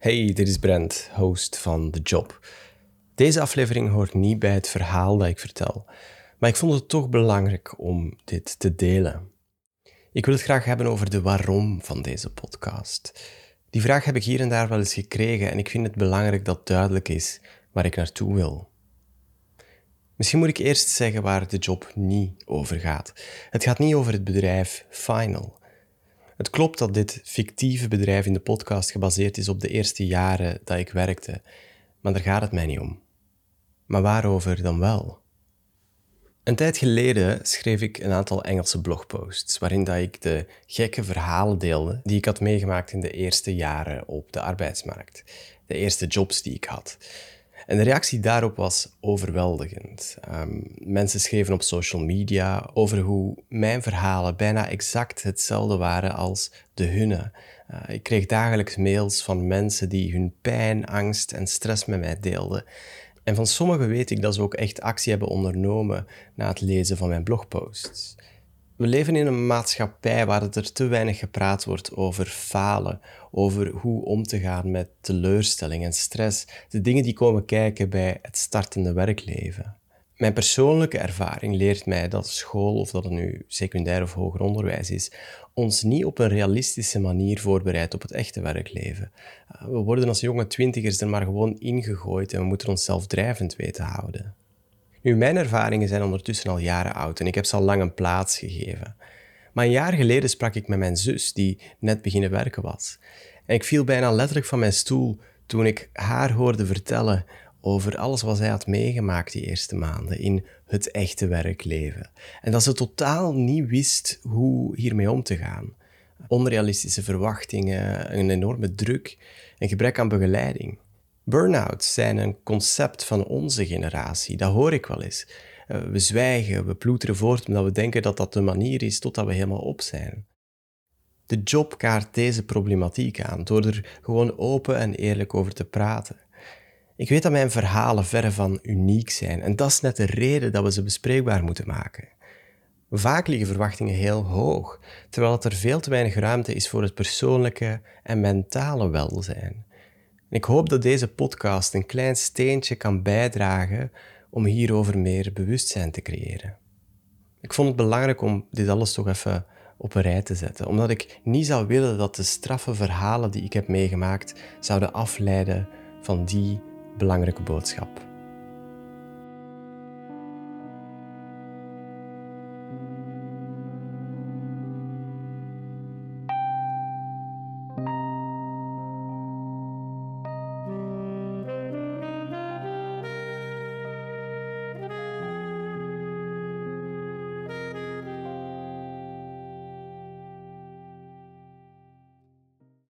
Hey, dit is Brent, host van The Job. Deze aflevering hoort niet bij het verhaal dat ik vertel, maar ik vond het toch belangrijk om dit te delen. Ik wil het graag hebben over de waarom van deze podcast. Die vraag heb ik hier en daar wel eens gekregen en ik vind het belangrijk dat duidelijk is waar ik naartoe wil. Misschien moet ik eerst zeggen waar de job niet over gaat. Het gaat niet over het bedrijf Final. Het klopt dat dit fictieve bedrijf in de podcast gebaseerd is op de eerste jaren dat ik werkte, maar daar gaat het mij niet om. Maar waarover dan wel? Een tijd geleden schreef ik een aantal Engelse blogposts waarin dat ik de gekke verhalen deelde die ik had meegemaakt in de eerste jaren op de arbeidsmarkt. De eerste jobs die ik had. En de reactie daarop was overweldigend. Um, mensen schreven op social media over hoe mijn verhalen bijna exact hetzelfde waren als de hunne. Uh, ik kreeg dagelijks mails van mensen die hun pijn, angst en stress met mij deelden. En van sommigen weet ik dat ze ook echt actie hebben ondernomen na het lezen van mijn blogposts. We leven in een maatschappij waar er te weinig gepraat wordt over falen, over hoe om te gaan met teleurstelling en stress, de dingen die komen kijken bij het startende werkleven. Mijn persoonlijke ervaring leert mij dat school, of dat het nu secundair of hoger onderwijs is, ons niet op een realistische manier voorbereidt op het echte werkleven. We worden als jonge twintigers er maar gewoon ingegooid en we moeten onszelf drijvend weten houden. Nu, mijn ervaringen zijn ondertussen al jaren oud en ik heb ze al lang een plaats gegeven. Maar een jaar geleden sprak ik met mijn zus, die net beginnen werken was. En ik viel bijna letterlijk van mijn stoel toen ik haar hoorde vertellen over alles wat zij had meegemaakt die eerste maanden in het echte werkleven. En dat ze totaal niet wist hoe hiermee om te gaan. Onrealistische verwachtingen, een enorme druk, een gebrek aan begeleiding. Burn-outs zijn een concept van onze generatie, dat hoor ik wel eens. Eh, we zwijgen, we ploeteren voort omdat we denken dat dat de manier is totdat we helemaal op zijn. De job kaart deze problematiek aan door er gewoon open en eerlijk over te praten. Ik weet dat mijn verhalen verre van uniek zijn en dat is net de reden dat we ze bespreekbaar moeten maken. Vaak liggen verwachtingen heel hoog, terwijl er veel te weinig ruimte is voor het persoonlijke en mentale welzijn. Ik hoop dat deze podcast een klein steentje kan bijdragen om hierover meer bewustzijn te creëren. Ik vond het belangrijk om dit alles toch even op een rij te zetten, omdat ik niet zou willen dat de straffe verhalen die ik heb meegemaakt zouden afleiden van die belangrijke boodschap.